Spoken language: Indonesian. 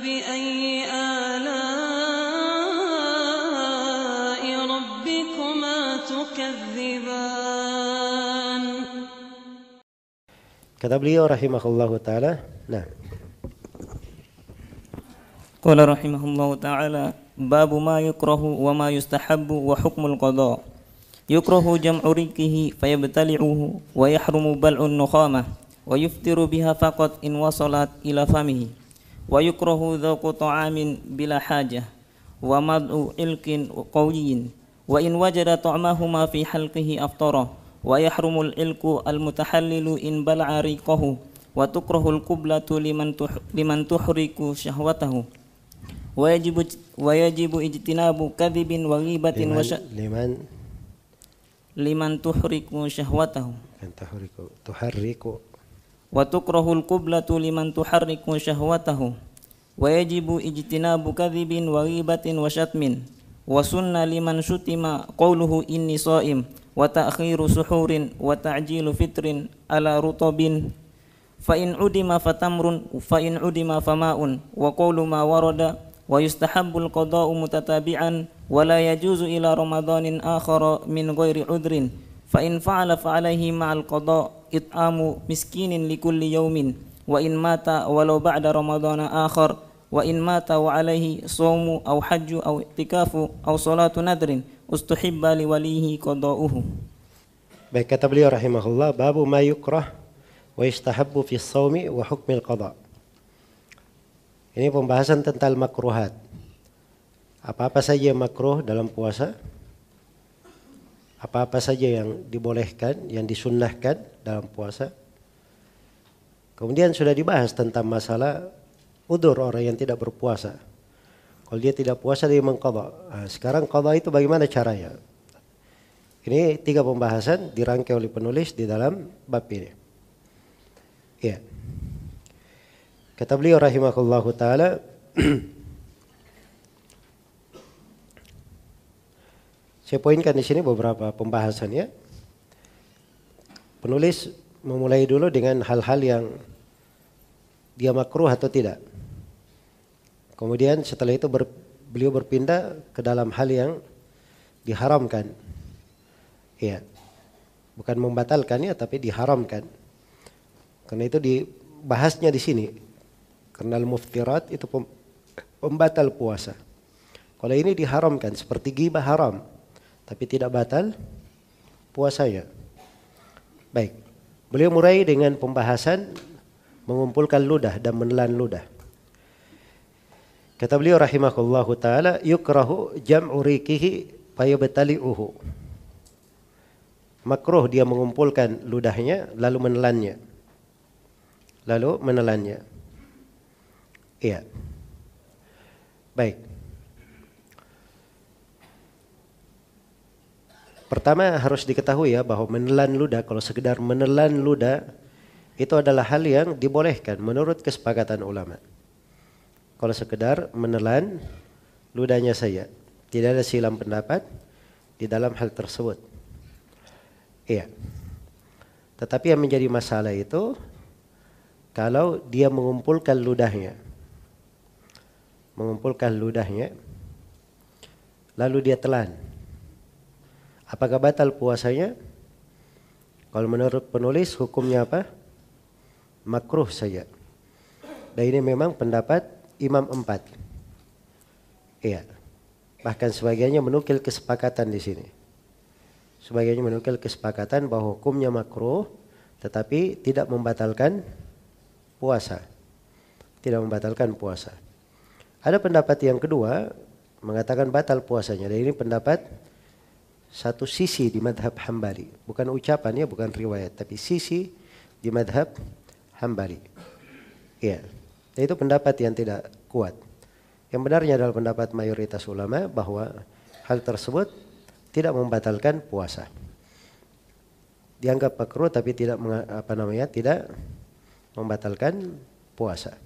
فبأي آلاء ربكما تكذبان. Kata beliau rahimahullahu taala, nah, قال رحمه الله تعالى باب ما يكره وما يستحب وحكم القضاء يكره جمع ريكه فيبتلعه ويحرم بلع النخامة ويفطر بها فقط إن وصلت إلى فمه ويكره ذوق طعام بلا حاجة ومضع علك قوي. وإن وجد طعمهما في حلقه أفطره ويحرم العلك المتحلل إن بلع ريقه وتكره القبلة لمن لمن تحرك شهوته. ويجب ويجب اجتناب كذب وغيبة liman, وش liman لمن تحرك شهوته. kan tahriku, tuharriku وتكره القبلة لمن تحرك شهوته ويجب اجتناب كذب وغيبة وشتم وسن لمن شتم قوله إني صائم وتأخير سحور وتعجيل فطر على رطب فإن عدم فتمر فإن عدم فماء وقول ما ورد ويستحب القضاء متتابعا ولا يجوز إلى رمضان آخر من غير عذر فإن فعل فعليه مع القضاء it'amu miskinin likulli yaumin wa in mata walau ba'da ramadana akhar wa in mata wa alaihi sawmu aw hajju aw i'tikafu aw salatu nadrin ustuhibba li walihi qada'uhu Baik kata beliau rahimahullah babu ma yukrah wa yustahabbu fi saumi wa hukmil qada. Ini pembahasan tentang makruhat. Apa-apa saja makruh dalam puasa apa-apa saja yang dibolehkan, yang disunnahkan dalam puasa? Kemudian sudah dibahas tentang masalah udur orang yang tidak berpuasa. Kalau dia tidak puasa dia mengqadha. Nah, sekarang qadha itu bagaimana caranya? Ini tiga pembahasan dirangkai oleh penulis di dalam bab ini. Ya. Kata beliau rahimahullahu taala Saya poinkan di sini beberapa pembahasan ya. Penulis memulai dulu dengan hal-hal yang dia makruh atau tidak. Kemudian setelah itu ber, beliau berpindah ke dalam hal yang diharamkan. Iya. Bukan membatalkannya tapi diharamkan. Karena itu dibahasnya di sini. Karena al-muftirat itu pem- pembatal puasa. Kalau ini diharamkan seperti gibah haram tapi tidak batal puasanya. Baik. Beliau mulai dengan pembahasan mengumpulkan ludah dan menelan ludah. Kata beliau rahimahullahu taala yukrahu jam'u rikihi fayabtali'uhu. Makruh dia mengumpulkan ludahnya lalu menelannya. Lalu menelannya. Iya. Baik. Pertama harus diketahui ya bahwa menelan ludah kalau sekedar menelan ludah itu adalah hal yang dibolehkan menurut kesepakatan ulama. Kalau sekedar menelan ludahnya saya, tidak ada silam pendapat di dalam hal tersebut. Iya. Tetapi yang menjadi masalah itu kalau dia mengumpulkan ludahnya. Mengumpulkan ludahnya lalu dia telan. Apakah batal puasanya? Kalau menurut penulis hukumnya apa? Makruh saja. Dan ini memang pendapat Imam empat. Iya. Bahkan sebagiannya menukil kesepakatan di sini. Sebagiannya menukil kesepakatan bahwa hukumnya makruh tetapi tidak membatalkan puasa. Tidak membatalkan puasa. Ada pendapat yang kedua mengatakan batal puasanya. Dan ini pendapat satu sisi di madhab Hambali. Bukan ucapannya, bukan riwayat. Tapi sisi di madhab Hambali. Dan itu pendapat yang tidak kuat. Yang benarnya adalah pendapat mayoritas ulama bahwa hal tersebut tidak membatalkan puasa. Dianggap makruh tapi tidak apa namanya tidak membatalkan puasa.